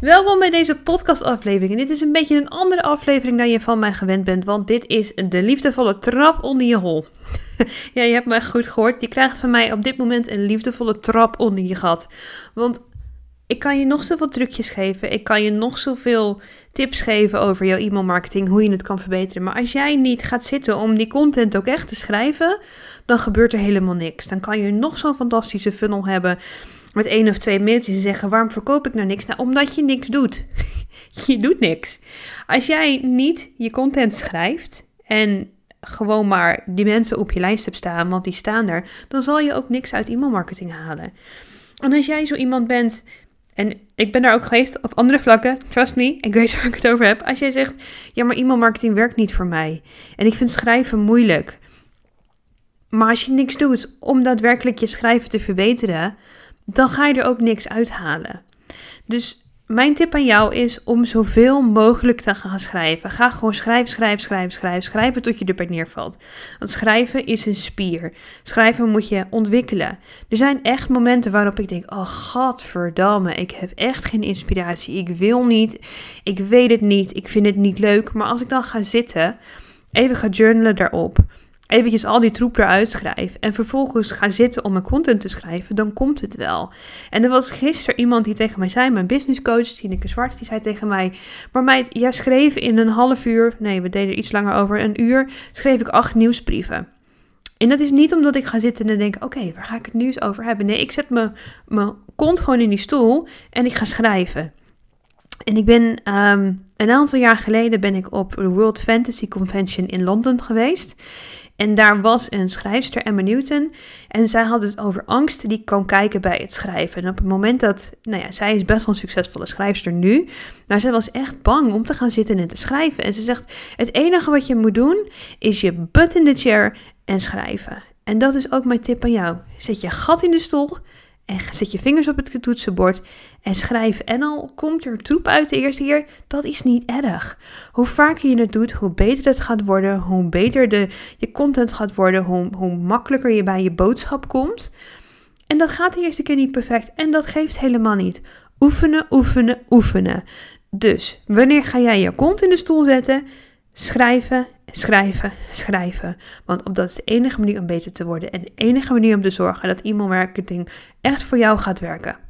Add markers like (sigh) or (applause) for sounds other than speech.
Welkom bij deze podcastaflevering. Dit is een beetje een andere aflevering dan je van mij gewend bent, want dit is de liefdevolle trap onder je hol. (laughs) ja, je hebt mij goed gehoord. Je krijgt van mij op dit moment een liefdevolle trap onder je gat. Want ik kan je nog zoveel trucjes geven. Ik kan je nog zoveel tips geven over jouw e-mailmarketing, hoe je het kan verbeteren. Maar als jij niet gaat zitten om die content ook echt te schrijven, dan gebeurt er helemaal niks. Dan kan je nog zo'n fantastische funnel hebben met één of twee mailtjes en zeggen: waarom verkoop ik nou niks? Nou, omdat je niks doet. (laughs) je doet niks. Als jij niet je content schrijft en gewoon maar die mensen op je lijst hebt staan, want die staan er, dan zal je ook niks uit e-mailmarketing halen. En als jij zo iemand bent, en ik ben daar ook geweest op andere vlakken, trust me, ik weet waar ik het over heb. Als jij zegt, ja maar e-mailmarketing werkt niet voor mij en ik vind schrijven moeilijk. Maar als je niks doet om daadwerkelijk je schrijven te verbeteren, dan ga je er ook niks uithalen. Dus mijn tip aan jou is om zoveel mogelijk te gaan schrijven. Ga gewoon schrijven, schrijven, schrijven, schrijven, schrijven tot je erbij neervalt. Want schrijven is een spier. Schrijven moet je ontwikkelen. Er zijn echt momenten waarop ik denk: oh godverdamme, ik heb echt geen inspiratie. Ik wil niet, ik weet het niet, ik vind het niet leuk. Maar als ik dan ga zitten, even ga journalen daarop eventjes al die troep eruit schrijf en vervolgens ga zitten om mijn content te schrijven, dan komt het wel. En er was gisteren iemand die tegen mij zei, mijn businesscoach Tineke Zwart, die zei tegen mij, maar meid, jij schreef in een half uur, nee, we deden er iets langer over, een uur, schreef ik acht nieuwsbrieven. En dat is niet omdat ik ga zitten en denk, oké, waar ga ik het nieuws over hebben? Nee, ik zet mijn kont gewoon in die stoel en ik ga schrijven. En ik ben ehm, een aantal jaar geleden ben ik op de World Fantasy Convention in Londen geweest. En daar was een schrijfster, Emma Newton. En zij had het over angst die kan kijken bij het schrijven. En op het moment dat, nou ja, zij is best wel een succesvolle schrijfster nu. Maar zij was echt bang om te gaan zitten en te schrijven. En ze zegt, het enige wat je moet doen, is je butt in de chair en schrijven. En dat is ook mijn tip aan jou. Zet je gat in de stoel en zet je vingers op het toetsenbord en schrijf. En al komt er troep uit de eerste keer, dat is niet erg. Hoe vaker je het doet, hoe beter het gaat worden, hoe beter de, je content gaat worden, hoe, hoe makkelijker je bij je boodschap komt. En dat gaat de eerste keer niet perfect en dat geeft helemaal niet. Oefenen, oefenen, oefenen. Dus wanneer ga jij je kont in de stoel zetten? Schrijven, schrijven, schrijven. Want op dat is de enige manier om beter te worden en de enige manier om te zorgen dat e-mailmarketing echt voor jou gaat werken.